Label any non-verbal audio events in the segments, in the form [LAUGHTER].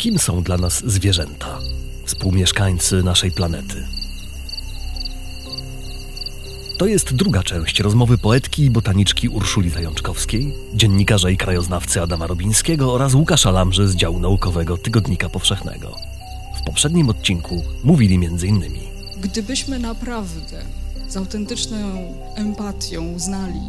Kim są dla nas zwierzęta, współmieszkańcy naszej planety? To jest druga część rozmowy poetki i botaniczki Urszuli Zajączkowskiej, dziennikarza i krajoznawcy Adama Robińskiego oraz Łukasza Lamży z działu naukowego Tygodnika Powszechnego. W poprzednim odcinku mówili m.in. Gdybyśmy naprawdę z autentyczną empatią uznali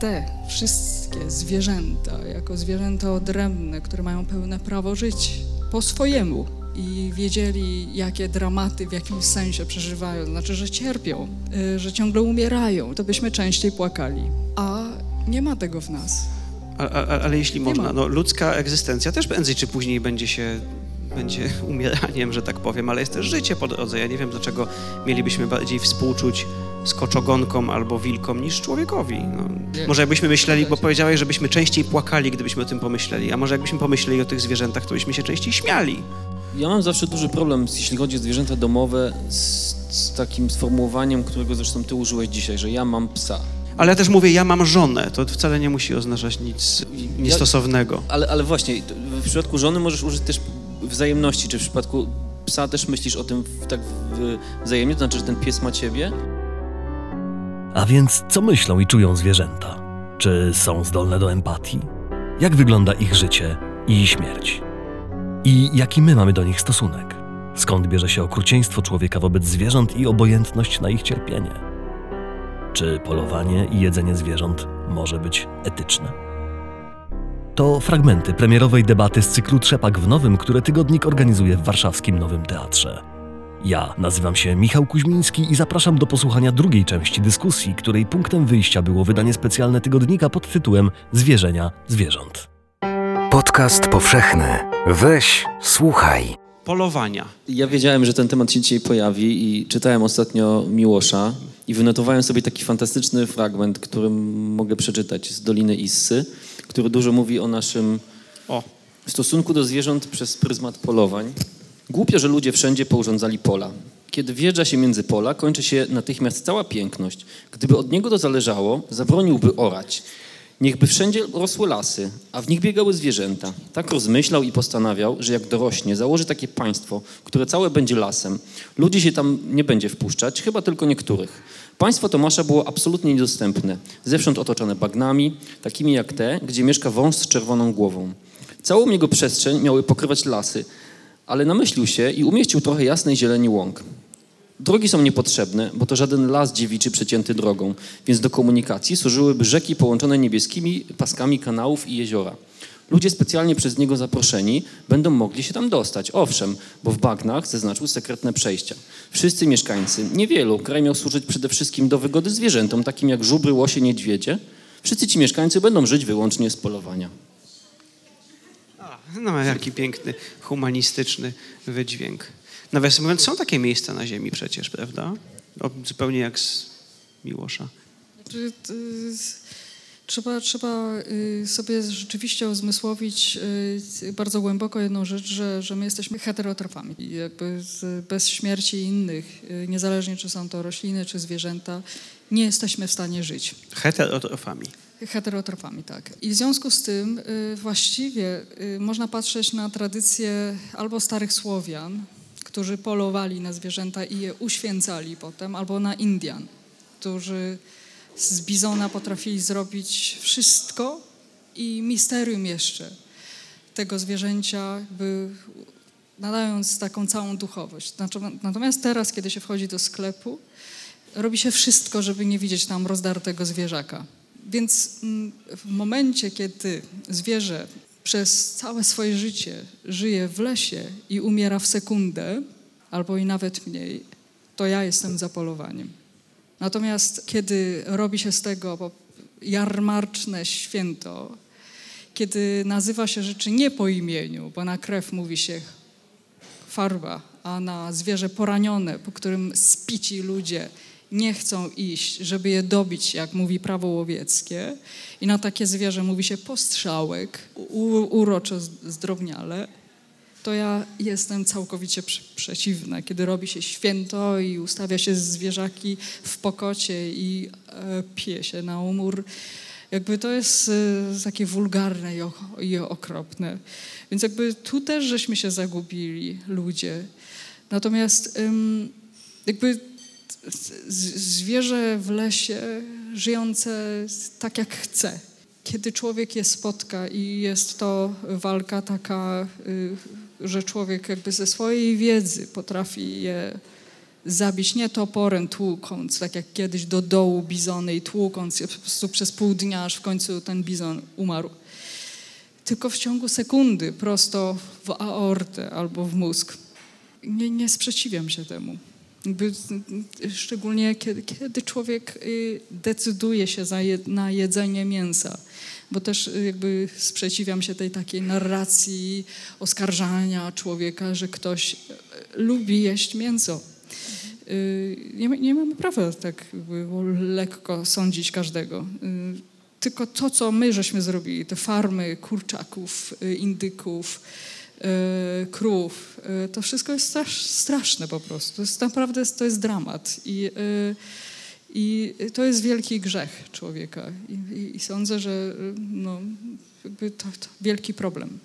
te wszystkie zwierzęta jako zwierzęta odrębne, które mają pełne prawo żyć po swojemu, i wiedzieli, jakie dramaty w jakimś sensie przeżywają, znaczy, że cierpią, y, że ciągle umierają, to byśmy częściej płakali. A nie ma tego w nas. A, a, ale jeśli nie można, no, ludzka egzystencja też prędzej czy później będzie się będzie [LAUGHS] umieraniem, że tak powiem, ale jest też życie po drodze. Ja nie wiem, dlaczego mielibyśmy bardziej współczuć skoczogonkom albo wilkom niż człowiekowi. No, może jakbyśmy myśleli, bo powiedziałeś, żebyśmy częściej płakali, gdybyśmy o tym pomyśleli, a może jakbyśmy pomyśleli o tych zwierzętach, to byśmy się częściej śmiali. Ja mam zawsze duży problem, jeśli chodzi o zwierzęta domowe, z, z takim sformułowaniem, którego zresztą ty użyłeś dzisiaj, że ja mam psa. Ale ja też mówię, ja mam żonę. To wcale nie musi oznaczać nic niestosownego. Ja, ale, ale właśnie, w przypadku żony możesz użyć też wzajemności, czy w przypadku psa też myślisz o tym tak wzajemnie, to znaczy, że ten pies ma ciebie? A więc co myślą i czują zwierzęta? Czy są zdolne do empatii? Jak wygląda ich życie i śmierć? I jaki my mamy do nich stosunek? Skąd bierze się okrucieństwo człowieka wobec zwierząt i obojętność na ich cierpienie? Czy polowanie i jedzenie zwierząt może być etyczne? To fragmenty premierowej debaty z cyklu Trzepak w Nowym, które tygodnik organizuje w warszawskim Nowym Teatrze. Ja nazywam się Michał Kuźmiński i zapraszam do posłuchania drugiej części dyskusji, której punktem wyjścia było wydanie specjalne tygodnika pod tytułem Zwierzenia zwierząt. Podcast powszechny. Weź, słuchaj. Polowania. Ja wiedziałem, że ten temat się dzisiaj pojawi i czytałem ostatnio Miłosza i wynotowałem sobie taki fantastyczny fragment, który mogę przeczytać z Doliny Issy, który dużo mówi o naszym o. stosunku do zwierząt przez pryzmat polowań. Głupio, że ludzie wszędzie pourządzali pola. Kiedy wjeżdża się między pola, kończy się natychmiast cała piękność. Gdyby od niego to zależało, zabroniłby orać. Niechby wszędzie rosły lasy, a w nich biegały zwierzęta. Tak rozmyślał i postanawiał, że jak dorośnie, założy takie państwo, które całe będzie lasem. Ludzi się tam nie będzie wpuszczać, chyba tylko niektórych. Państwo Tomasza było absolutnie niedostępne, zewsząd otoczone bagnami, takimi jak te, gdzie mieszka wąs z czerwoną głową. Całą jego przestrzeń miały pokrywać lasy, ale namyślił się i umieścił trochę jasnej zieleni łąk. Drogi są niepotrzebne, bo to żaden las dziewiczy przecięty drogą, więc do komunikacji służyłyby rzeki połączone niebieskimi paskami kanałów i jeziora. Ludzie specjalnie przez niego zaproszeni będą mogli się tam dostać. Owszem, bo w bagnach zaznaczył sekretne przejścia. Wszyscy mieszkańcy, niewielu, kraj miał służyć przede wszystkim do wygody zwierzętom, takim jak żubry, łosie, niedźwiedzie. Wszyscy ci mieszkańcy będą żyć wyłącznie z polowania. No, jaki piękny, humanistyczny wydźwięk. Nawiasem mówiąc, są takie miejsca na ziemi przecież, prawda? O, zupełnie jak z Miłosza. Znaczy, trzeba, trzeba y, sobie rzeczywiście uzmysłowić y, bardzo głęboko jedną rzecz, że, że my jesteśmy heterotrofami. I jakby bez śmierci innych, y, niezależnie czy są to rośliny, czy zwierzęta, nie jesteśmy w stanie żyć. Heterotrofami. Heterotrofami, tak. I w związku z tym właściwie można patrzeć na tradycję albo starych Słowian, którzy polowali na zwierzęta i je uświęcali potem, albo na Indian, którzy z bizona potrafili zrobić wszystko i misterium jeszcze tego zwierzęcia, by nadając taką całą duchowość. Natomiast teraz, kiedy się wchodzi do sklepu, robi się wszystko, żeby nie widzieć tam rozdartego zwierzaka. Więc mm, w momencie, kiedy zwierzę przez całe swoje życie żyje w lesie i umiera w sekundę, albo i nawet mniej, to ja jestem za polowaniem. Natomiast kiedy robi się z tego jarmarczne święto, kiedy nazywa się rzeczy nie po imieniu, bo na krew mówi się farba, a na zwierzę poranione, po którym spici ludzie nie chcą iść, żeby je dobić, jak mówi prawo łowieckie. I na takie zwierzę mówi się postrzałek, uroczo zdrobniale. To ja jestem całkowicie przeciwna. Kiedy robi się święto i ustawia się zwierzaki w pokocie i e, pije się na umór, Jakby to jest takie wulgarne i okropne. Więc jakby tu też żeśmy się zagubili, ludzie. Natomiast jakby zwierzę w lesie żyjące tak jak chce. Kiedy człowiek je spotka i jest to walka taka, y, że człowiek jakby ze swojej wiedzy potrafi je zabić nie toporem tłukąc, tak jak kiedyś do dołu bizony i tłukąc je po prostu przez pół dnia, aż w końcu ten bizon umarł. Tylko w ciągu sekundy prosto w aortę albo w mózg. Nie, nie sprzeciwiam się temu. Szczególnie kiedy, kiedy człowiek y, decyduje się je, na jedzenie mięsa, bo też y, jakby sprzeciwiam się tej takiej narracji oskarżania człowieka, że ktoś y, lubi jeść mięso. Nie, nie mamy prawa tak lekko sądzić każdego. Tylko to, co my żeśmy zrobili, te farmy kurczaków, indyków, krów. E, to wszystko jest straszne po prostu. To jest naprawdę to jest dramat. I, e, i to jest wielki grzech człowieka. I, i, i sądzę, że no, to, to wielki problem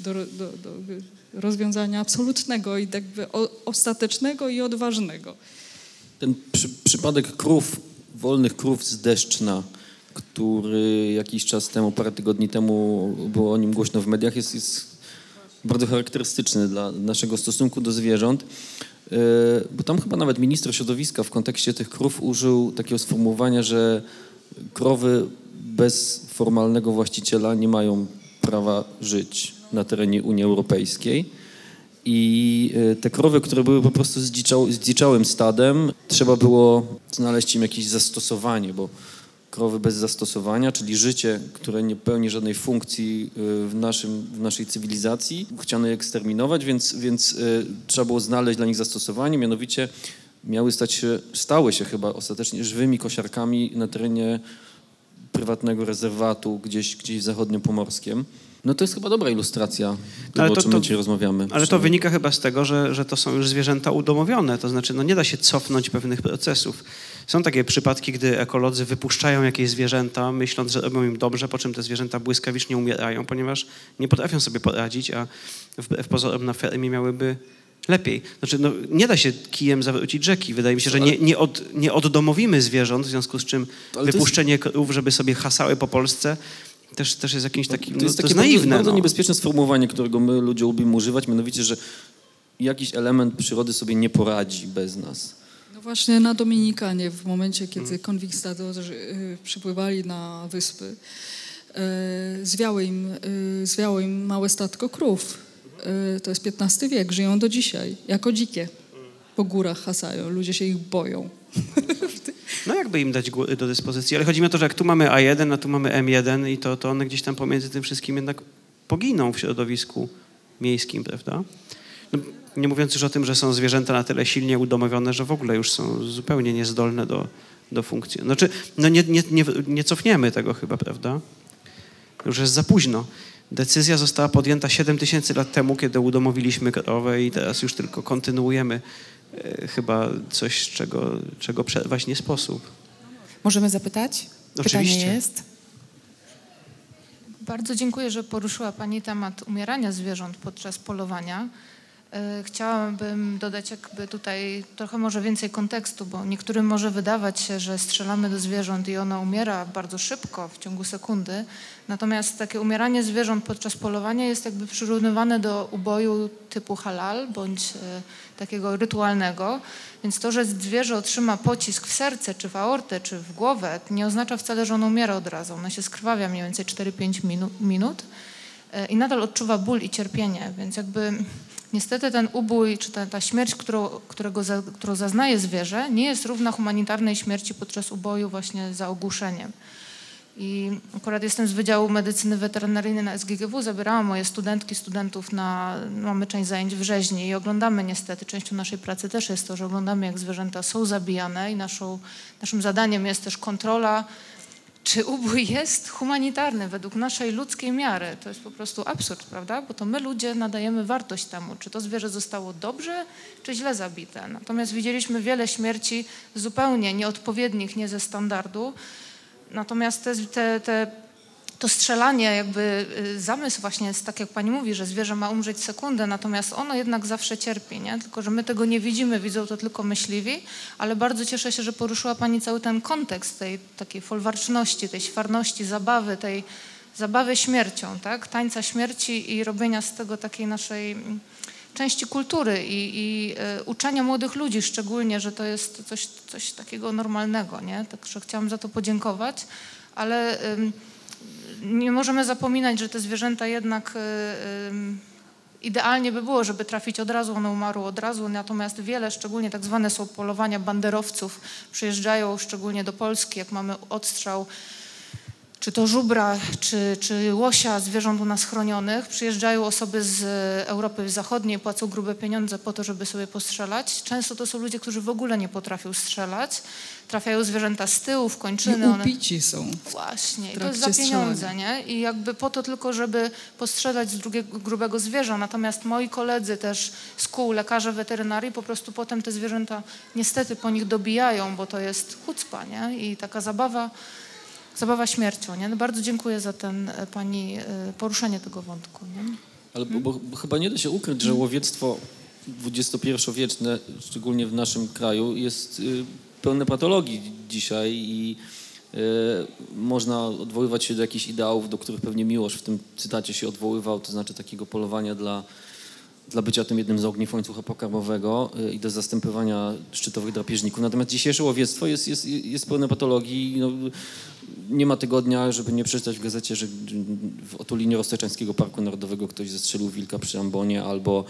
do, do, do rozwiązania absolutnego i jakby ostatecznego i odważnego. Ten przy, przypadek krów, wolnych krów z Deszczna, który jakiś czas temu, parę tygodni temu było o nim głośno w mediach, jest, jest bardzo charakterystyczny dla naszego stosunku do zwierząt, e, bo tam chyba nawet minister środowiska w kontekście tych krów użył takiego sformułowania, że krowy bez formalnego właściciela nie mają prawa żyć na terenie Unii Europejskiej. I e, te krowy, które były po prostu zdziczałym stadem, trzeba było znaleźć im jakieś zastosowanie, bo krowy bez zastosowania, czyli życie, które nie pełni żadnej funkcji y, w, naszym, w naszej cywilizacji. Chciano je eksterminować, więc, więc y, trzeba było znaleźć dla nich zastosowanie, mianowicie miały stać się, stały się chyba ostatecznie żywymi kosiarkami na terenie prywatnego rezerwatu gdzieś, gdzieś w zachodniopomorskiem. No to jest chyba dobra ilustracja tego, ale to, o czym to, dzisiaj rozmawiamy. Ale to wynika chyba z tego, że, że to są już zwierzęta udomowione, to znaczy no nie da się cofnąć pewnych procesów. Są takie przypadki, gdy ekolodzy wypuszczają jakieś zwierzęta, myśląc, że robią im dobrze, po czym te zwierzęta błyskawicznie umierają, ponieważ nie potrafią sobie poradzić, a w pozorom na fermie miałyby lepiej. Znaczy, no, nie da się kijem zawrócić rzeki. Wydaje mi się, że nie, nie, od, nie oddomowimy zwierząt, w związku z czym wypuszczenie jest... krów, żeby sobie hasały po Polsce, też, też jest jakimś takim, to jest, no, to jest naiwne. Bardzo no. niebezpieczne sformułowanie, którego my ludzie lubimy używać, mianowicie, że jakiś element przyrody sobie nie poradzi bez nas. No właśnie na Dominikanie, w momencie, kiedy hmm. konwikstadorzy y, przypływali na wyspy, y, zwiało im, y, im małe statko krów. To jest XV wiek, żyją do dzisiaj, jako dzikie. Po górach hasają, ludzie się ich boją. [LAUGHS] No jakby im dać do dyspozycji, ale chodzi mi o to, że jak tu mamy A1, a tu mamy M1 i to, to one gdzieś tam pomiędzy tym wszystkim jednak poginą w środowisku miejskim, prawda? No, nie mówiąc już o tym, że są zwierzęta na tyle silnie udomowione, że w ogóle już są zupełnie niezdolne do, do funkcji. Znaczy, no nie, nie, nie, nie cofniemy tego chyba, prawda? Już jest za późno. Decyzja została podjęta 7 tysięcy lat temu, kiedy udomowiliśmy krowę i teraz już tylko kontynuujemy e, chyba coś, czego, czego przerwać nie sposób. Możemy zapytać? Oczywiście. Pytanie jest. Bardzo dziękuję, że poruszyła Pani temat umierania zwierząt podczas polowania. E, chciałabym dodać jakby tutaj trochę może więcej kontekstu, bo niektórym może wydawać się, że strzelamy do zwierząt i ono umiera bardzo szybko, w ciągu sekundy. Natomiast takie umieranie zwierząt podczas polowania jest jakby przyrównywane do uboju typu halal bądź e, takiego rytualnego. Więc to, że zwierzę otrzyma pocisk w serce, czy w aortę, czy w głowę, nie oznacza wcale, że ono umiera od razu. Ono się skrwawia mniej więcej 4-5 minu minut e, i nadal odczuwa ból i cierpienie. Więc jakby Niestety ten ubój, czy ta, ta śmierć, którą, którego za, którą zaznaje zwierzę, nie jest równa humanitarnej śmierci podczas uboju właśnie za ogłuszeniem. I akurat jestem z Wydziału Medycyny Weterynaryjnej na SGGW, zabierałam moje studentki, studentów na, mamy część zajęć w rzeźni i oglądamy niestety, częścią naszej pracy też jest to, że oglądamy jak zwierzęta są zabijane i naszą, naszym zadaniem jest też kontrola czy ubój jest humanitarny według naszej ludzkiej miary. To jest po prostu absurd, prawda? Bo to my ludzie nadajemy wartość temu, czy to zwierzę zostało dobrze, czy źle zabite. Natomiast widzieliśmy wiele śmierci zupełnie nieodpowiednich, nie ze standardu. natomiast te, te, te to strzelanie, jakby y, zamysł właśnie jest tak, jak pani mówi, że zwierzę ma umrzeć sekundę, natomiast ono jednak zawsze cierpi, nie? Tylko, że my tego nie widzimy, widzą to tylko myśliwi, ale bardzo cieszę się, że poruszyła pani cały ten kontekst tej takiej folwarczności, tej świarności, zabawy, tej zabawy śmiercią, tak? Tańca śmierci i robienia z tego takiej naszej mm, części kultury i, i y, uczenia młodych ludzi szczególnie, że to jest coś, coś takiego normalnego, nie? Także chciałam za to podziękować, ale... Y, nie możemy zapominać, że te zwierzęta jednak e, idealnie by było, żeby trafić od razu, one umarły od razu, natomiast wiele, szczególnie tak zwane są polowania banderowców, przyjeżdżają szczególnie do Polski, jak mamy odstrzał czy to żubra, czy, czy łosia, zwierząt u nas chronionych. Przyjeżdżają osoby z Europy Zachodniej, płacą grube pieniądze po to, żeby sobie postrzelać. Często to są ludzie, którzy w ogóle nie potrafią strzelać. Trafiają zwierzęta z tyłu, w kończyny. I upici one... są. Właśnie, to jest za pieniądze, nie? I jakby po to tylko, żeby postrzelać z drugiego grubego zwierza. Natomiast moi koledzy też z kół, lekarze weterynarii po prostu potem te zwierzęta niestety po nich dobijają, bo to jest chucpa, nie? I taka zabawa zabawa śmiercią. Nie? No bardzo dziękuję za ten e, pani e, poruszenie tego wątku. Nie? Ale bo, bo, bo chyba nie da się ukryć, że łowiectwo XXI-wieczne, szczególnie w naszym kraju, jest y, pełne patologii dzisiaj i y, można odwoływać się do jakichś ideałów, do których pewnie Miłosz w tym cytacie się odwoływał, to znaczy takiego polowania dla dla bycia tym jednym z ogniw łańcucha pokarmowego y, i do zastępowania szczytowych drapieżników. Natomiast dzisiejsze łowiectwo jest, jest, jest pełne patologii. No, nie ma tygodnia, żeby nie przeczytać w gazecie, że w otulinie Rozteczańskiego Parku Narodowego ktoś zestrzelił wilka przy Ambonie albo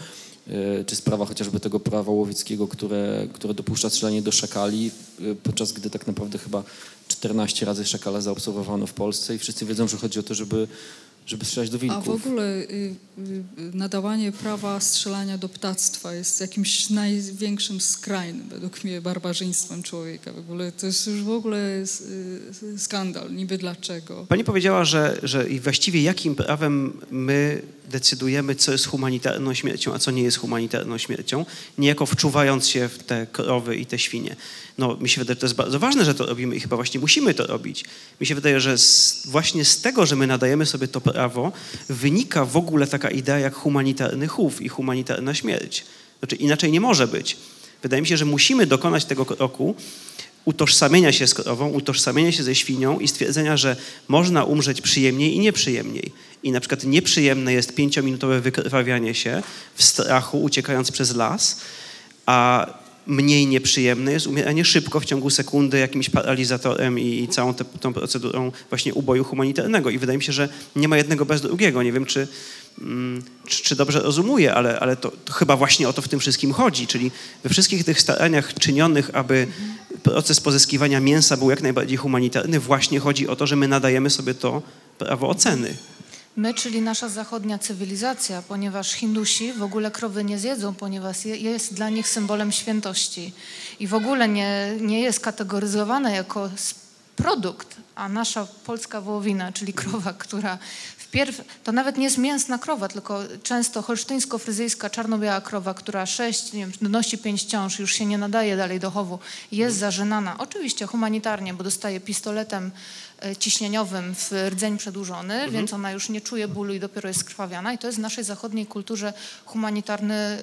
y, czy sprawa chociażby tego prawa łowieckiego, które, które dopuszcza strzelanie do szakali, y, podczas gdy tak naprawdę chyba 14 razy szakala zaobserwowano w Polsce i wszyscy wiedzą, że chodzi o to, żeby żeby strzelać do wilków. A w ogóle y, y, nadawanie prawa strzelania do ptactwa jest jakimś największym skrajnym, według mnie, barbarzyństwem człowieka. W ogóle to jest już w ogóle y, skandal. Niby dlaczego? Pani powiedziała, że, że i właściwie jakim prawem my decydujemy, co jest humanitarną śmiercią, a co nie jest humanitarną śmiercią, niejako wczuwając się w te krowy i te świnie. No, mi się wydaje, że to jest bardzo ważne, że to robimy i chyba właśnie musimy to robić. Mi się wydaje, że z, właśnie z tego, że my nadajemy sobie to prawo, wynika w ogóle taka idea jak humanitarny chów i humanitarna śmierć. Znaczy inaczej nie może być. Wydaje mi się, że musimy dokonać tego kroku, utożsamienia się z krową, utożsamienia się ze świnią i stwierdzenia, że można umrzeć przyjemniej i nieprzyjemniej. I na przykład nieprzyjemne jest pięciominutowe wykrwawianie się w strachu, uciekając przez las, a mniej nieprzyjemne jest umieranie szybko, w ciągu sekundy, jakimś paralizatorem i, całą te, tą procedurą właśnie uboju humanitarnego. I wydaje mi się, że nie ma jednego bez drugiego. Nie wiem, czy, mm, czy, czy, dobrze rozumuję, ale, ale to, to, chyba właśnie o to w tym wszystkim chodzi. Czyli we wszystkich tych staraniach czynionych, aby proces pozyskiwania mięsa był jak najbardziej humanitarny, właśnie chodzi o to, że my nadajemy sobie to prawo oceny. My, czyli nasza zachodnia cywilizacja, ponieważ Hindusi w ogóle krowy nie zjedzą, ponieważ jest dla nich symbolem świętości i w ogóle nie, nie jest kategoryzowana jako produkt, a nasza polska wołowina, czyli krowa, która wpierw, to nawet nie jest mięsna krowa, tylko często holsztyńsko-fryzyjska czarno-biała krowa, która sześć, nie wiem, donosi pięć ciąż, już się nie nadaje dalej do chowu, jest zażynana. Oczywiście humanitarnie, bo dostaje pistoletem ciśnieniowym w rdzeń przedłużony, mhm. więc ona już nie czuje bólu i dopiero jest skrwawiana i to jest w naszej zachodniej kulturze humanitarny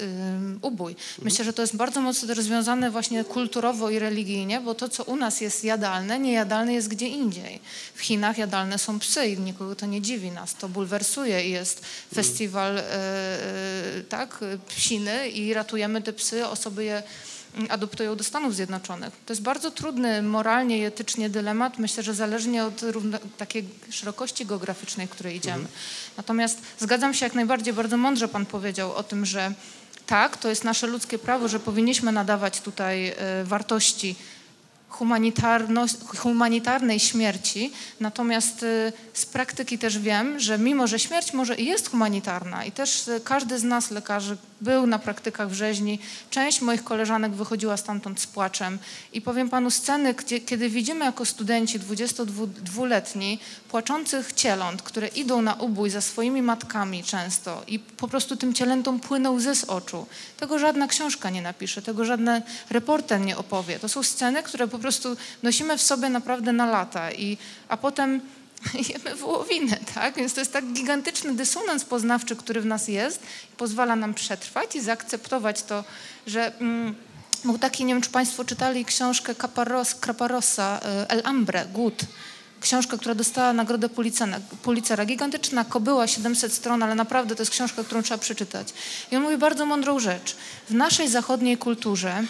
y, y, ubój. Mhm. Myślę, że to jest bardzo mocno rozwiązane właśnie kulturowo i religijnie, bo to, co u nas jest jadalne, niejadalne jest gdzie indziej. W Chinach jadalne są psy i nikogo to nie dziwi nas, to bulwersuje i jest mhm. festiwal tak, psiny i ratujemy te psy, osoby je adoptują do Stanów Zjednoczonych. To jest bardzo trudny moralnie i etycznie dylemat, myślę, że zależnie od takiej szerokości geograficznej, w której idziemy. Mhm. Natomiast zgadzam się jak najbardziej, bardzo mądrze Pan powiedział o tym, że tak, to jest nasze ludzkie prawo, że powinniśmy nadawać tutaj e, wartości humanitarnej śmierci, natomiast y, z praktyki też wiem, że mimo, że śmierć może i jest humanitarna i też y, każdy z nas lekarzy był na praktykach w rzeźni, część moich koleżanek wychodziła stamtąd z płaczem i powiem panu sceny, gdzie, kiedy widzimy jako studenci 22-letni płaczących cieląt, które idą na ubój za swoimi matkami często i po prostu tym cielętom płyną łzy z oczu. Tego żadna książka nie napisze, tego żaden reporter nie opowie. To są sceny, które po prostu prostu nosimy w sobie naprawdę na lata, i, a potem [LAUGHS] jemy wołowinę, tak? Więc to jest tak gigantyczny dysonans poznawczy, który w nas jest, pozwala nam przetrwać i zaakceptować to, że... Mm, był taki, nie wiem, czy Państwo czytali książkę Caparos, Caparosa, y, El Hambre, Głód. Książka, która dostała nagrodę Pulitzera. Gigantyczna kobyła, 700 stron, ale naprawdę to jest książka, którą trzeba przeczytać. I on mówi bardzo mądrą rzecz. W naszej zachodniej kulturze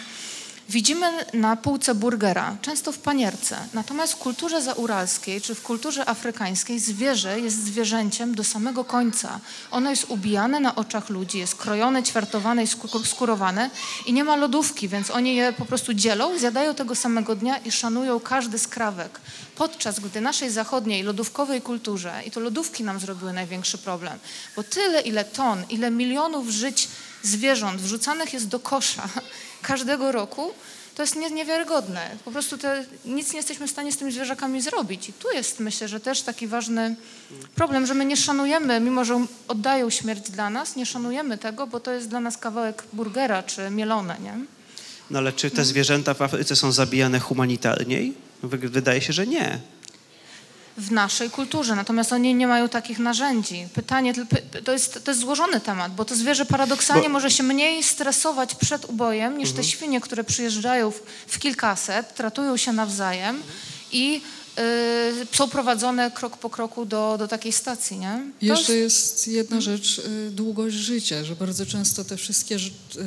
widzimy na półce burgera, często w panierce. Natomiast w kulturze zauralskiej czy w kulturze afrykańskiej zwierzę jest zwierzęciem do samego końca. Ono jest ubijane na oczach ludzi, jest krojone, ćwiartowane i skurowane i nie ma lodówki, więc oni je po prostu dzielą, zjadają tego samego dnia i szanują każdy skrawek. Podczas gdy naszej zachodniej lodówkowej kulturze, i to lodówki nam zrobiły największy problem, bo tyle, ile ton, ile milionów żyć zwierząt wrzucanych jest do kosza każdego roku, to jest niewiarygodne. Po prostu te, nic nie jesteśmy w stanie z tymi zwierzakami zrobić. I tu jest, myślę, że też taki ważny problem, że my nie szanujemy, mimo że oddają śmierć dla nas, nie szanujemy tego, bo to jest dla nas kawałek burgera czy mielone, nie? No ale czy te zwierzęta w Afryce są zabijane humanitarniej? Wydaje się, że nie w naszej kulturze, natomiast oni nie mają takich narzędzi. Pytanie, to jest, to jest złożony temat, bo to zwierzę paradoksalnie bo... może się mniej stresować przed ubojem niż mhm. te świnie, które przyjeżdżają w, w kilkaset, tratują się nawzajem i y, są prowadzone krok po kroku do, do takiej stacji, nie? Jeszcze jest... jedna rzecz, y, długość życia, że bardzo często te wszystkie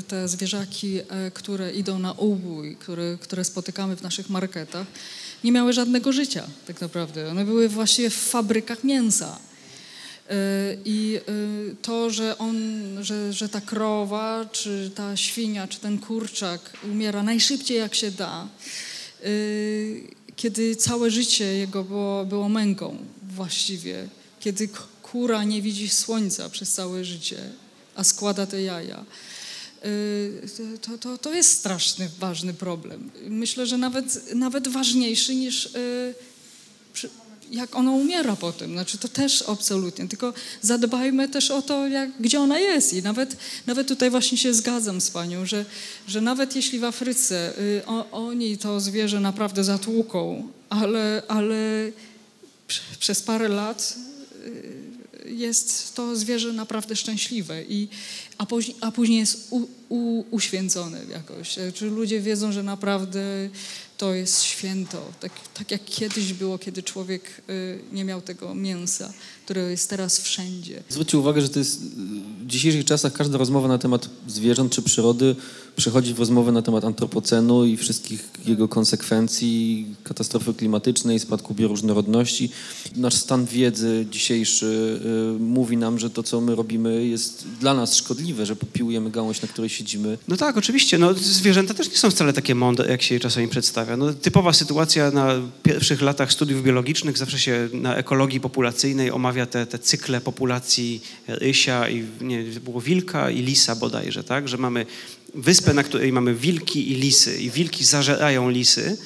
te zwierzaki, y, które idą na ubój, które, które spotykamy w naszych marketach, nie miały żadnego życia tak naprawdę. One były właściwie w fabrykach mięsa. E, I e, to, że, on, że, że ta krowa, czy ta świnia, czy ten kurczak umiera najszybciej jak się da, e, kiedy całe życie jego było, było męką właściwie, kiedy kura nie widzi słońca przez całe życie, a składa te jaja to, to, to jest straszny, ważny problem. Myślę, że nawet, nawet ważniejszy niż y, jak ona umiera potem. Znaczy to też absolutnie. Tylko zadbajmy też o to, jak, gdzie ona jest. I nawet, nawet tutaj właśnie się zgadzam z panią, że, że nawet jeśli w Afryce y, o, oni to zwierzę naprawdę zatłuką, ale, ale przez parę lat jest to zwierzę naprawdę szczęśliwe, i, a, później, a później jest u, u, uświęcone jakoś. Czy ludzie wiedzą, że naprawdę to jest święto. Tak, tak jak kiedyś było, kiedy człowiek y, nie miał tego mięsa, które jest teraz wszędzie. Zwróćcie uwagę, że to jest w dzisiejszych czasach każda rozmowa na temat zwierząt czy przyrody przechodzi w rozmowę na temat antropocenu i wszystkich jego konsekwencji, katastrofy klimatycznej, spadku bioróżnorodności. Nasz stan wiedzy dzisiejszy y, mówi nam, że to, co my robimy, jest dla nas szkodliwe, że popiłujemy gałąź, na której siedzimy. No tak, oczywiście. No, zwierzęta też nie są wcale takie mądre, jak się je czasami przedstawia. No, typowa sytuacja na pierwszych latach studiów biologicznych, zawsze się na ekologii populacyjnej omawia te, te cykle populacji rysia i nie, było wilka i lisa bodajże, tak? Że mamy wyspę, na której mamy wilki i lisy i wilki zażerają lisy,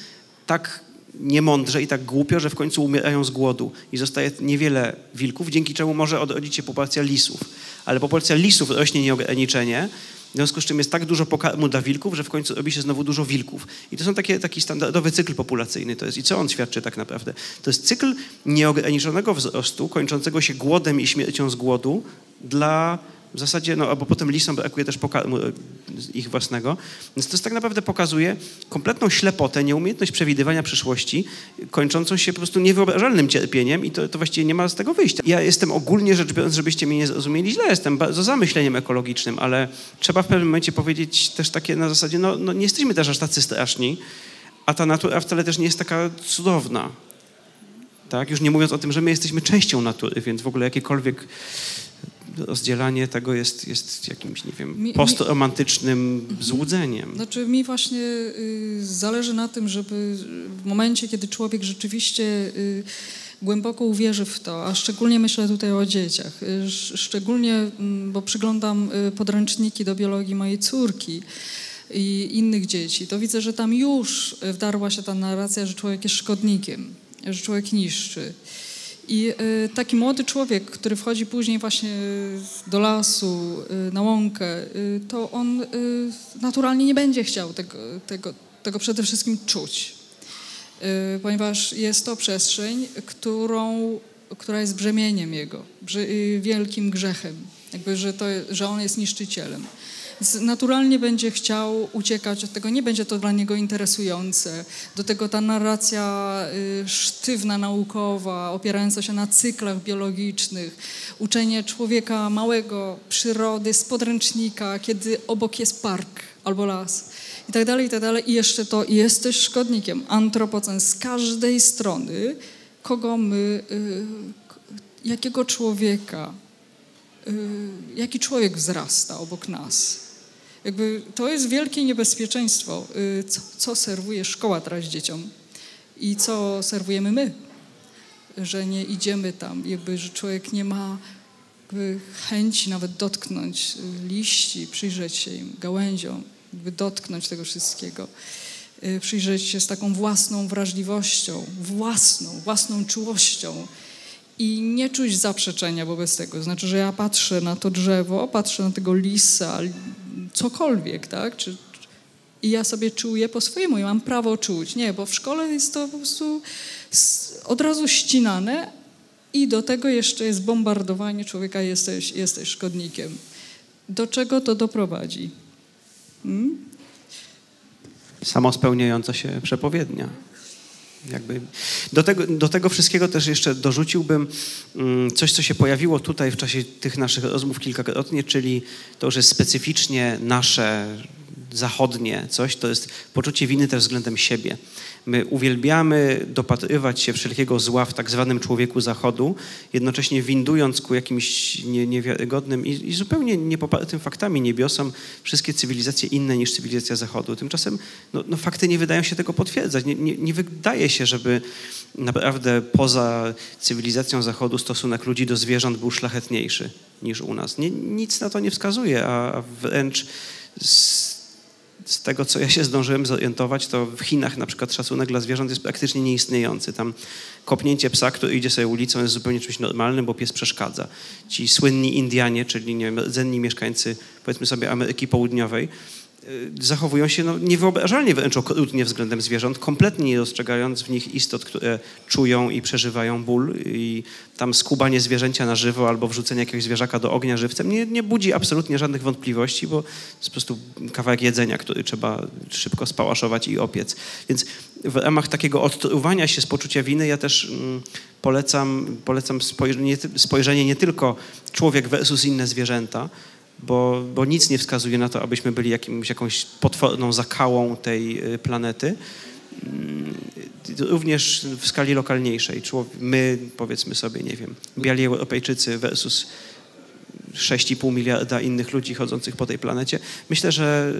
tak niemądrze i tak głupio, że w końcu umierają z głodu i zostaje niewiele wilków, dzięki czemu może odrodzić się populacja lisów. Ale populacja lisów rośnie nieograniczenie, w związku z czym jest tak dużo pokarmu dla wilków, że w końcu robi się znowu dużo wilków. I to są takie, taki standardowy cykl populacyjny. To jest, I co on świadczy tak naprawdę? To jest cykl nieograniczonego wzrostu, kończącego się głodem i śmiercią z głodu dla w zasadzie, no, albo potem lisom brakuje też ich własnego. Więc to tak naprawdę pokazuje kompletną ślepotę, nieumiejętność przewidywania przyszłości, kończącą się po prostu niewyobrażalnym cierpieniem i to, to właściwie nie ma z tego wyjścia. Ja jestem ogólnie rzecz biorąc, żebyście mnie nie zrozumieli źle, jestem za myśleniem ekologicznym, ale trzeba w pewnym momencie powiedzieć też takie na zasadzie, no, no nie jesteśmy też aż tacy straszni, a ta natura wcale też nie jest taka cudowna. Tak? Już nie mówiąc o tym, że my jesteśmy częścią natury, więc w ogóle jakiekolwiek rozdzielanie tego jest, jest jakimś, nie wiem, postromantycznym złudzeniem. Znaczy mi właśnie y, zależy na tym, żeby w momencie, kiedy człowiek rzeczywiście y, głęboko uwierzy w to, a szczególnie myślę tutaj o dzieciach, y, szczególnie, y, bo przyglądam y, podręczniki do biologii mojej córki, i innych dzieci, to widzę, że tam już wdarła się ta narracja, że człowiek jest szkodnikiem, że człowiek niszczy. I y, taki młody człowiek, który wchodzi później właśnie do lasu, y, na łąkę, y, to on naturalnie nie będzie chciał tego, tego, tego przede wszystkim czuć. y, ponieważ jest to przestrzeń, którą, która jest brzemieniem Jego, y, wielkim grzechem, jakby, że, to, że On jest niszczycielem. Naturalnie będzie chciał uciekać od tego, nie będzie to dla niego interesujące. Do tego ta narracja y, sztywna, naukowa, opierająca się na cyklach biologicznych, uczenie człowieka małego, przyrody z podręcznika, kiedy obok jest park albo las i tak dalej, i tak dalej. I jeszcze to jesteś szkodnikiem. Antropocen z każdej strony, kogo my, y, jakiego człowieka, y, jaki człowiek wzrasta obok nas. Jakby to jest wielkie niebezpieczeństwo, y, co, co serwuje szkoła teraz dzieciom i co serwujemy my, że nie idziemy tam, jakby, że człowiek nie ma chęci nawet dotknąć liści, przyjrzeć się im, gałęziom, jakby dotknąć tego wszystkiego. Y, przyjrzeć się z taką własną wrażliwością, własną, własną czułością i nie czuć zaprzeczenia wobec tego. Znaczy, że ja patrzę na to drzewo, patrzę na tego lisa, cokolwiek, tak? Czy, I ja sobie czuję po swojemu i mam prawo czuć. Nie, bo w szkole jest to po prostu od razu ścinane i do tego jeszcze jest bombardowanie człowieka, jesteś, jesteś szkodnikiem. Do czego to doprowadzi? Hmm? Samospełniająca się przepowiednia. Jakby do, tego, do tego wszystkiego też jeszcze dorzuciłbym mm, coś, co się pojawiło tutaj w czasie tych naszych rozmów kilkakrotnie, czyli to, że specyficznie nasze zachodnie coś, to jest poczucie winy też względem siebie. My uwielbiamy dopatrywać się wszelkiego zła w tak zwanym człowieku zachodu, jednocześnie windując ku jakimś nie, niewiarygodnym i, i, zupełnie niepopartym faktami niebiosom wszystkie cywilizacje inne niż cywilizacja zachodu. Tymczasem no, no fakty nie wydają się tego potwierdzać. Nie, nie, nie wydaje się, żeby naprawdę poza cywilizacją zachodu stosunek ludzi do zwierząt był szlachetniejszy niż u nas. Nie, nic na to nie wskazuje, a, a wręcz z, tego, co ja się zdążyłem zorientować, to w Chinach na przykład szacunek dla zwierząt jest praktycznie nieistniejący. Tam kopnięcie psa, który idzie sobie ulicą jest zupełnie czymś normalnym, bo pies przeszkadza. Ci słynni Indianie, czyli nie wiem, rdzenni mieszkańcy powiedzmy sobie Ameryki Południowej, zachowują się no, niewyobrażalnie wręcz okrutnie względem zwierząt, kompletnie nie dostrzegając w nich istot, które czują i przeżywają ból i tam skubanie zwierzęcia na żywo albo wrzucenie jakiegoś zwierzaka do ognia żywcem nie, nie budzi absolutnie żadnych wątpliwości, bo to jest po prostu kawałek jedzenia, który trzeba szybko spałaszować i opiec. Więc w ramach takiego odtruwania się z poczucia winy ja też mm, polecam, polecam spojrzenie, spojrzenie nie tylko człowiek versus inne zwierzęta, bo, bo nic nie wskazuje na to, abyśmy byli jakimś, jakąś potworną zakałą tej y, planety. Mm, również w skali lokalniejszej. My, powiedzmy sobie, nie wiem, biali Europejczycy versus 6,5 miliarda innych ludzi chodzących po tej planecie. Myślę, że,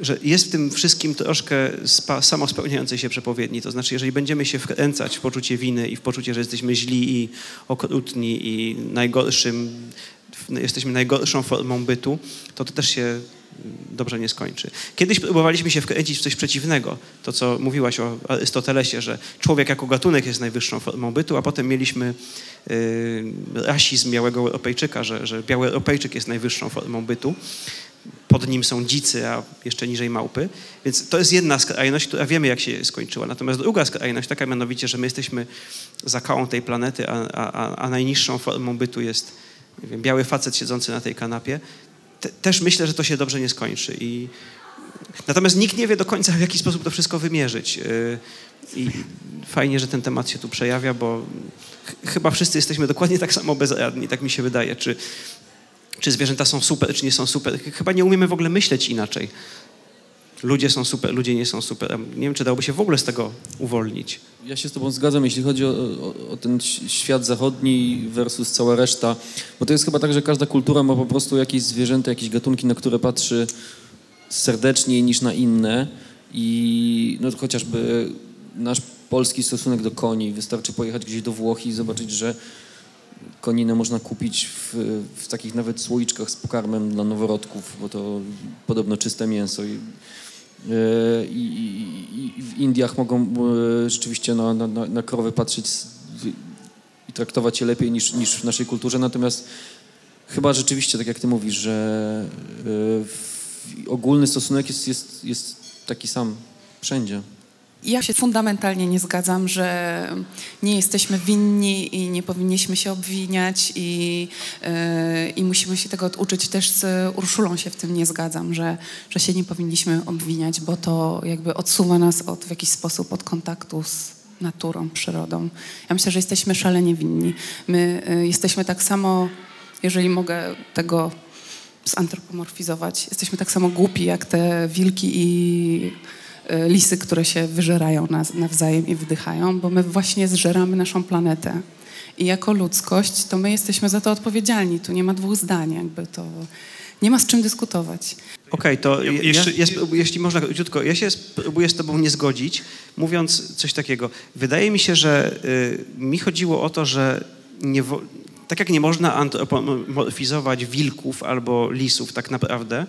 y, że jest w tym wszystkim troszkę spa, samospełniającej się przepowiedni. To znaczy, jeżeli będziemy się wkręcać w poczucie winy i w poczucie, że jesteśmy źli i okrutni i najgorszym jesteśmy najgorszą formą bytu, to to też się dobrze nie skończy. Kiedyś próbowaliśmy się wkręcić w coś przeciwnego, to co mówiłaś o Arystotelesie, że człowiek jako gatunek jest najwyższą formą bytu, a potem mieliśmy y, rasizm białego Europejczyka, że, że biały Europejczyk jest najwyższą formą bytu. Pod nim są dzicy, a jeszcze niżej małpy. Więc to jest jedna skrajność, która wiemy, jak się skończyła. Natomiast druga skrajność, taka mianowicie, że my jesteśmy zakałą tej planety, a, a, a najniższą formą bytu jest wiem, biały facet siedzący na tej kanapie, te, też myślę, że to się dobrze nie skończy. I, natomiast nikt nie wie do końca, w jaki sposób to wszystko wymierzyć. Y, I fajnie, że ten temat się tu przejawia, bo ch chyba wszyscy jesteśmy dokładnie tak samo bezradni, tak mi się wydaje. Czy, czy zwierzęta są super, czy nie są super. Chyba nie umiemy w ogóle myśleć inaczej. Ludzie są super, ludzie nie są super. Nie wiem, czy dałoby się w ogóle z tego uwolnić. Ja się z Tobą zgadzam, jeśli chodzi o, o, o, ten świat zachodni versus cała reszta, bo to jest chyba tak, że każda kultura ma po prostu jakieś zwierzęta, jakieś gatunki, na które patrzy serdeczniej niż na inne i no, chociażby nasz polski stosunek do koni. Wystarczy pojechać gdzieś do Włoch i zobaczyć, że koninę można kupić w, w takich nawet słoiczkach z pokarmem dla noworodków, bo to podobno czyste mięso. I, I, i, w Indiach mogą e, rzeczywiście na, na, na krowy patrzeć i traktować je lepiej niż, niż w naszej kulturze. Natomiast chyba rzeczywiście, tak jak ty mówisz, że e, ogólny stosunek jest, jest, jest taki sam wszędzie. Ja się fundamentalnie nie zgadzam, że nie jesteśmy winni i nie powinniśmy się obwiniać i, yy, i musimy się tego uczyć. Też z Urszulą się w tym nie zgadzam, że, że się nie powinniśmy obwiniać, bo to jakby odsuwa nas od, w jakiś sposób od kontaktu z naturą, przyrodą. Ja myślę, że jesteśmy szalenie winni. My yy, jesteśmy tak samo, jeżeli mogę tego zantropomorfizować, jesteśmy tak samo głupi jak te wilki i lisy, które się wyżerają nawzajem i wdychają, bo my właśnie zżeramy naszą planetę. I jako ludzkość, to my jesteśmy za to odpowiedzialni. Tu nie ma dwóch zdań, jakby to nie ma z czym dyskutować. Okej, okay, to ja, jeszcze, ja, jeśli można króciutko, ja się spróbuję z tobą nie zgodzić, mówiąc coś takiego. Wydaje mi się, że y, mi chodziło o to, że nie, tak jak nie można antropomorfizować wilków albo lisów tak naprawdę,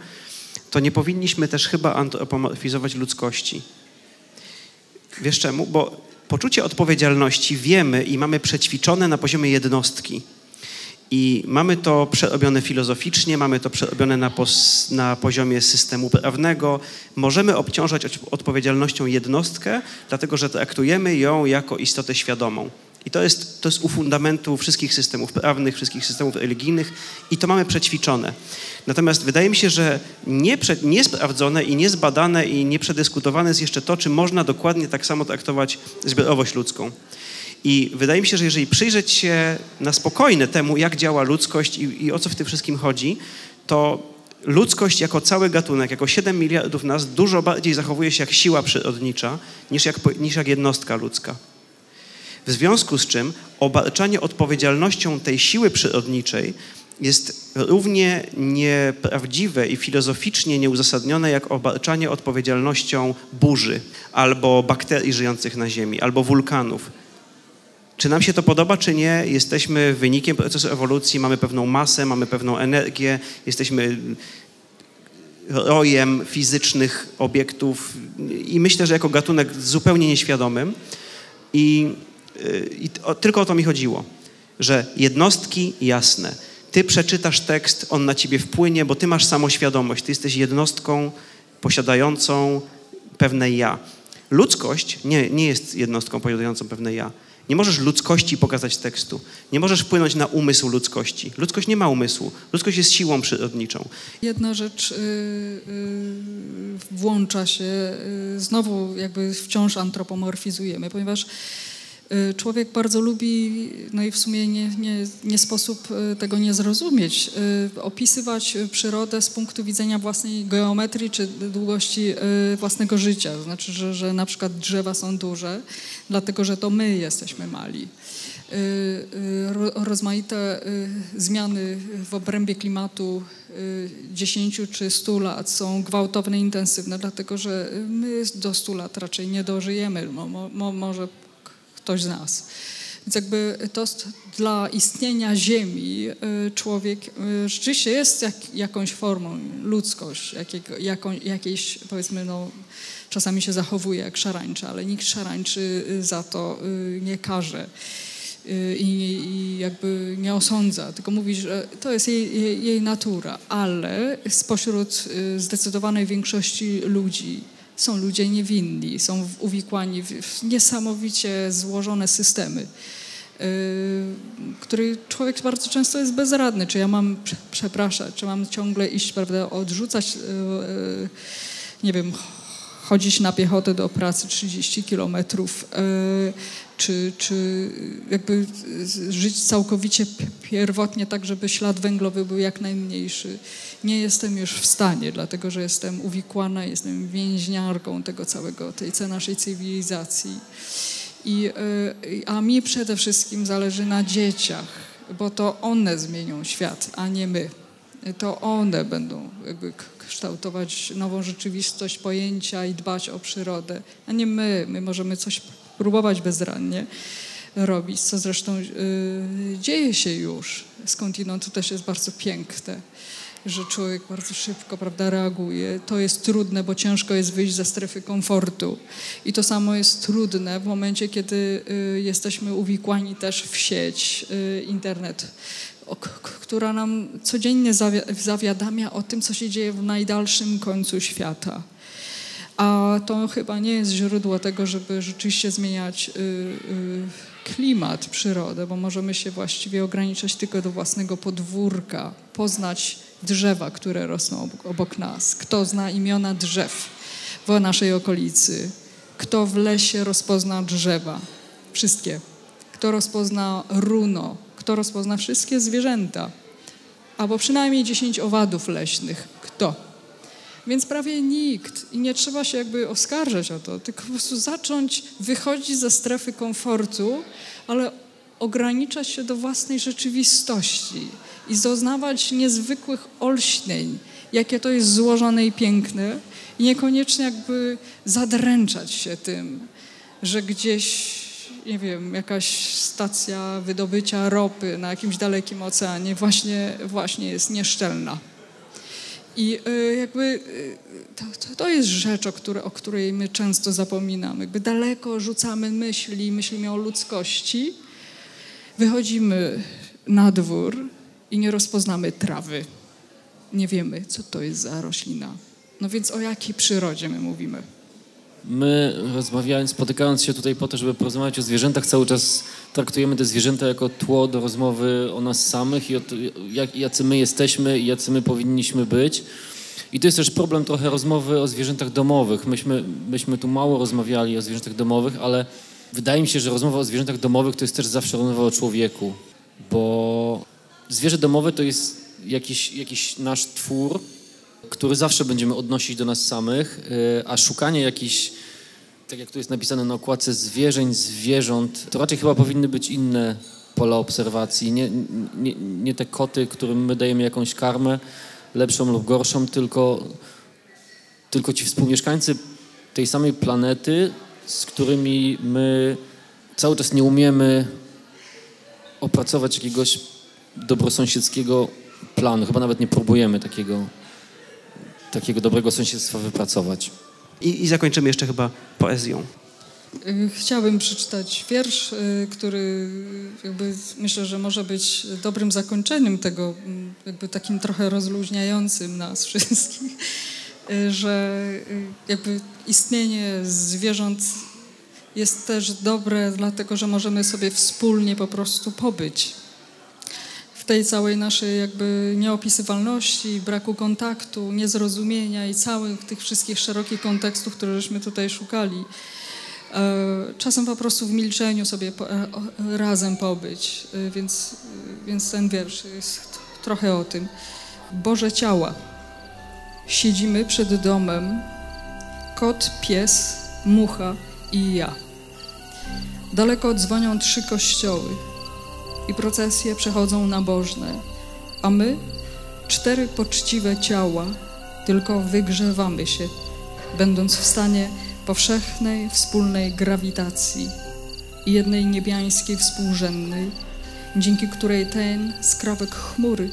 to nie powinniśmy też chyba antropomorfizować ludzkości. Wiesz czemu? Bo poczucie odpowiedzialności wiemy i mamy przećwiczone na poziomie jednostki. I mamy to przerobione filozoficznie, mamy to przerobione na, na poziomie systemu prawnego. Możemy obciążać odpowiedzialnością jednostkę, dlatego że traktujemy ją jako istotę świadomą. I to jest, to jest u fundamentu wszystkich systemów prawnych, wszystkich systemów religijnych i to mamy przećwiczone. Natomiast wydaje mi się, że niesprawdzone i niezbadane i nieprzedyskutowane jest jeszcze to, czy można dokładnie tak samo traktować zbiorowość ludzką. I wydaje mi się, że jeżeli przyjrzeć się na spokojne temu, jak działa ludzkość i, i o co w tym wszystkim chodzi, to ludzkość jako cały gatunek, jako 7 miliardów nas, dużo bardziej zachowuje się jak siła przyrodnicza niż jak, niż jak jednostka ludzka. W związku z czym obarczanie odpowiedzialnością tej siły przyrodniczej jest równie nieprawdziwe i filozoficznie nieuzasadnione jak obarczanie odpowiedzialnością burzy albo bakterii żyjących na Ziemi, albo wulkanów. Czy nam się to podoba, czy nie? Jesteśmy wynikiem procesu ewolucji, mamy pewną masę, mamy pewną energię, jesteśmy rojem fizycznych obiektów i myślę, że jako gatunek zupełnie nieświadomym. I I o, tylko o to mi chodziło, że jednostki jasne. Ty przeczytasz tekst, on na ciebie wpłynie, bo ty masz samoświadomość. Ty jesteś jednostką posiadającą pewne ja. Ludzkość nie, nie jest jednostką posiadającą pewne ja. Nie możesz ludzkości pokazać tekstu. Nie możesz wpłynąć na umysł ludzkości. Ludzkość nie ma umysłu. Ludzkość jest siłą przyrodniczą. Jedna rzecz yy, yy, włącza się, yy, znowu jakby wciąż antropomorfizujemy, ponieważ Y, człowiek bardzo lubi, no i w sumie nie, nie, nie sposób y, tego nie zrozumieć, y, opisywać przyrodę z punktu widzenia własnej geometrii czy długości własnego życia. Znaczy, że, że na przykład drzewa są duże, dlatego że to my jesteśmy mali. Rozmaite zmiany w obrębie klimatu 10 czy 100 lat są gwałtowne, intensywne, dlatego że my do 100 lat raczej nie dożyjemy. Mo, mo, może ktoś z nas. Więc jakby to dla istnienia Ziemi y, człowiek y, rzeczywiście jest jak, jakąś formą, ludzkość, jakiego, jaką, jakiejś powiedzmy, no, czasami się zachowuje jak szarańczy, ale nikt szarańczy y, za to nie karze. I, i, jakby nie osądza, tylko mówi, że to jest jej, jej, jej natura, ale spośród zdecydowanej większości ludzi są ludzie niewinni, są uwikłani w niesamowicie złożone systemy, yy, który człowiek bardzo często jest bezradny. Czy ja mam przepraszać, czy mam ciągle iść, prawda, odrzucać, yy, yy, nie wiem, chodzić na piechotę do pracy 30 kilometrów, czy, czy jakby żyć całkowicie pierwotnie tak, żeby ślad węglowy był jak najmniejszy. Nie jestem już w stanie, dlatego że jestem uwikłana, jestem więźniarką tego całego, tej naszej cywilizacji. I, e, a mi przede wszystkim zależy na dzieciach, bo to one zmienią świat, a nie my. To one będą jakby kształtować nową rzeczywistość, pojęcia i dbać o przyrodę, a nie my. My możemy coś próbować bezrannie robić, co zresztą y, dzieje się już. Skądinąd to też jest bardzo piękne, że człowiek bardzo szybko prawda, reaguje. To jest trudne, bo ciężko jest wyjść ze strefy komfortu. I to samo jest trudne w momencie, kiedy y, jesteśmy uwikłani też w sieć, y, internet, która nam codziennie zawiadamia o tym, co się dzieje w najdalszym końcu świata A to chyba nie jest źródło tego, żeby rzeczywiście zmieniać y, y, klimat, przyrodę, bo możemy się właściwie ograniczać tylko do własnego podwórka, poznać drzewa, które rosną obok nas. Kto zna imiona drzew w naszej okolicy? Kto w lesie rozpozna drzewa? Wszystkie. Kto rozpozna runo? Kto rozpozna wszystkie zwierzęta? Albo przynajmniej dziesięć owadów leśnych. Więc prawie nikt. I nie trzeba się jakby oskarżać o to, tylko po prostu zacząć wychodzić ze strefy komfortu, ale ograniczać się do własnej rzeczywistości i doznawać niezwykłych olśnień, jakie to jest złożone i piękne, i niekoniecznie jakby zadręczać się tym, że gdzieś, nie wiem, jakaś stacja wydobycia ropy na jakimś dalekim oceanie właśnie, właśnie jest nieszczelna. I y, jakby y, to, to, jest rzecz, o, o której my często zapominamy. Jakby daleko rzucamy myśli, myślimy o ludzkości, wychodzimy na dwór i nie rozpoznamy trawy. Nie wiemy, co to jest za roślina. No więc o jakiej przyrodzie my mówimy? My rozmawiając, spotykając się tutaj po to, żeby porozmawiać o zwierzętach, cały czas traktujemy te zwierzęta jako tło do rozmowy o nas samych i o to, jak, jacy my jesteśmy i jacy my powinniśmy być. I to jest też problem trochę rozmowy o zwierzętach domowych. Myśmy, myśmy tu mało rozmawiali o zwierzętach domowych, ale wydaje mi się, że rozmowa o zwierzętach domowych to jest też zawsze rozmowa o człowieku, bo zwierzę domowe to jest jakiś, jakiś nasz twór, który zawsze będziemy odnosić do nas samych, y, a szukanie jakichś, tak jak tu jest napisane na okładce, zwierzeń, zwierząt, to raczej chyba powinny być inne pola obserwacji. Nie, nie, nie te koty, którym my dajemy jakąś karmę, lepszą lub gorszą, tylko, tylko ci współmieszkańcy tej samej planety, z którymi my cały czas nie umiemy opracować jakiegoś dobrosąsiedzkiego planu. Chyba nawet nie próbujemy takiego takiego dobrego sąsiedztwa wypracować. I, I zakończymy jeszcze chyba poezją. Y, chciałabym przeczytać wiersz, y, który jakby myślę, że może być dobrym zakończeniem tego, mm, jakby takim trochę rozluźniającym nas [LAUGHS] wszystkich, y, że jakby istnienie zwierząt jest też dobre, dlatego że możemy sobie wspólnie po prostu pobyć tej całej naszej jakby nieopisywalności, braku kontaktu, niezrozumienia i całych tych wszystkich szerokich kontekstów, które żeśmy tutaj szukali. E, czasem po prostu w milczeniu sobie e, razem pobyć, e, więc, więc ten wiersz jest trochę o tym. Boże ciała, siedzimy przed domem, kot, pies, mucha i ja. Daleko dzwonią trzy kościoły i procesje przechodzą nabożne, a my, cztery poczciwe ciała, tylko wygrzewamy się, będąc w stanie powszechnej, wspólnej grawitacji i jednej niebiańskiej współrzędnej, dzięki której ten skrawek chmury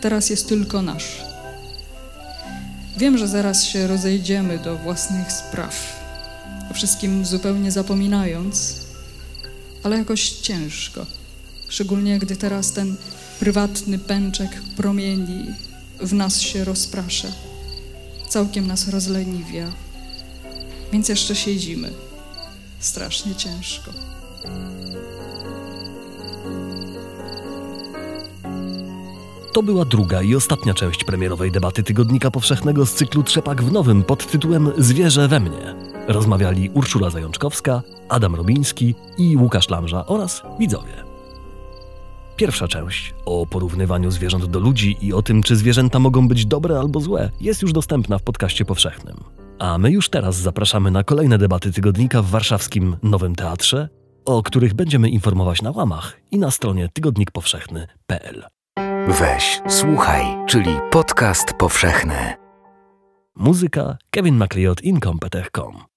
teraz jest tylko nasz. Wiem, że zaraz się rozejdziemy do własnych spraw, o wszystkim zupełnie zapominając, ale jakoś ciężko. Szczególnie gdy teraz ten prywatny pęczek promieni w nas się rozprasza, całkiem nas rozleniwia. Więc jeszcze siedzimy. Strasznie ciężko. To była druga i ostatnia część premierowej debaty Tygodnika Powszechnego z cyklu Trzepak w Nowym pod tytułem Zwierzę we mnie. Rozmawiali Urszula Zajączkowska, Adam Robiński i Łukasz Lamża oraz widzowie. Pierwsza część o porównywaniu zwierząt do ludzi i o tym, czy zwierzęta mogą być dobre albo złe, jest już dostępna w podcaście powszechnym. A my już teraz zapraszamy na kolejne debaty tygodnika w warszawskim Nowym Teatrze, o których będziemy informować na łamach i na stronie tygodnikpowszechny.pl. Weź, słuchaj, czyli podcast powszechny. Muzyka Kevin MacLeod Incompetech.com